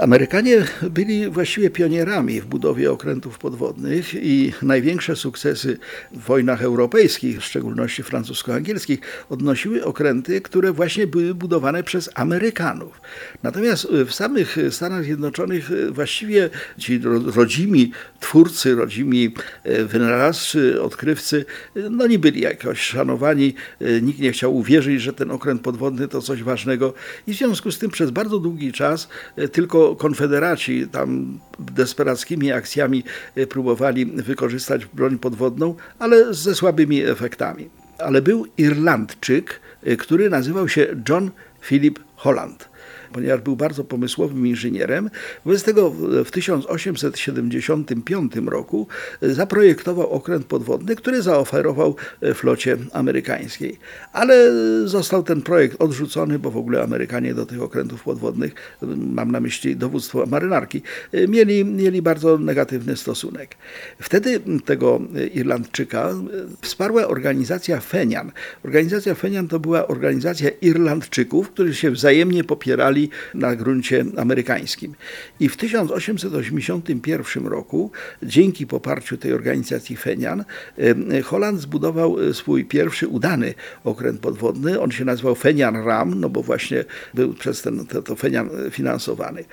Amerykanie byli właściwie pionierami w budowie okrętów podwodnych i największe sukcesy w wojnach europejskich, w szczególności francusko-angielskich, odnosiły okręty, które właśnie były budowane przez Amerykanów. Natomiast w samych Stanach Zjednoczonych właściwie ci rodzimi twórcy, rodzimi e, wynalazcy, odkrywcy, no nie byli jakoś szanowani. Nikt nie chciał uwierzyć, że ten okręt podwodny to coś ważnego i w związku z tym przez bardzo długi czas e, tylko konfederaci tam desperackimi akcjami e, próbowali wykorzystać broń podwodną, ale ze słabymi efektami. Ale był Irlandczyk, e, który nazywał się John Philip Holland ponieważ był bardzo pomysłowym inżynierem. Wobec tego w 1875 roku zaprojektował okręt podwodny, który zaoferował flocie amerykańskiej. Ale został ten projekt odrzucony, bo w ogóle Amerykanie do tych okrętów podwodnych, mam na myśli dowództwo marynarki, mieli, mieli bardzo negatywny stosunek. Wtedy tego Irlandczyka wsparła organizacja Fenian. Organizacja Fenian to była organizacja Irlandczyków, którzy się wzajemnie popierali na gruncie amerykańskim. I w 1881 roku, dzięki poparciu tej organizacji Fenian, Holland zbudował e, swój pierwszy udany okręt podwodny. On się nazywał Fenian Ram, no bo właśnie był przez ten, to, to Fenian finansowany.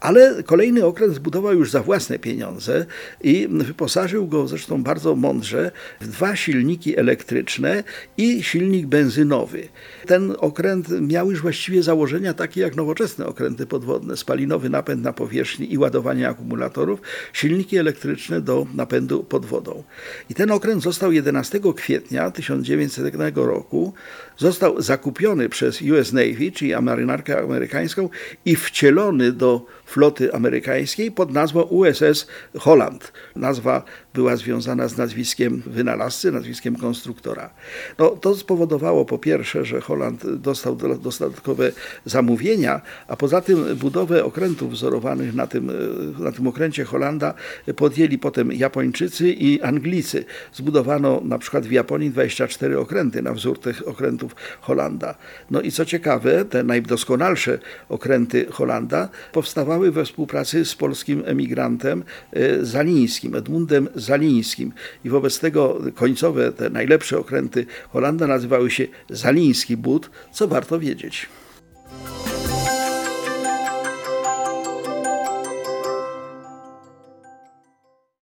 Ale kolejny okręt zbudował już za własne pieniądze i wyposażył go zresztą bardzo mądrze w dwa silniki elektryczne i silnik benzynowy. Ten okręt miał już właściwie założenia takie jak nowoczesne nowoczesne okręty podwodne, spalinowy napęd na powierzchni i ładowanie akumulatorów, silniki elektryczne do napędu pod wodą. I ten okręt został 11 kwietnia 1900 roku, został zakupiony przez US Navy, czyli marynarkę amerykańską i wcielony do floty amerykańskiej pod nazwą USS Holland. Nazwa była związana z nazwiskiem wynalazcy, nazwiskiem konstruktora. No, to spowodowało po pierwsze, że Holland dostał dodatkowe zamówienia, a poza tym budowę okrętów wzorowanych na tym, na tym okręcie Holanda podjęli potem Japończycy i Anglicy. Zbudowano na przykład w Japonii 24 okręty na wzór tych okrętów Holanda. No i co ciekawe, te najdoskonalsze okręty Holanda powstawały powstawały we współpracy z polskim emigrantem e, Zalińskim, Edmundem Zalińskim. I wobec tego końcowe, te najlepsze okręty Holanda nazywały się Zaliński But, co warto wiedzieć.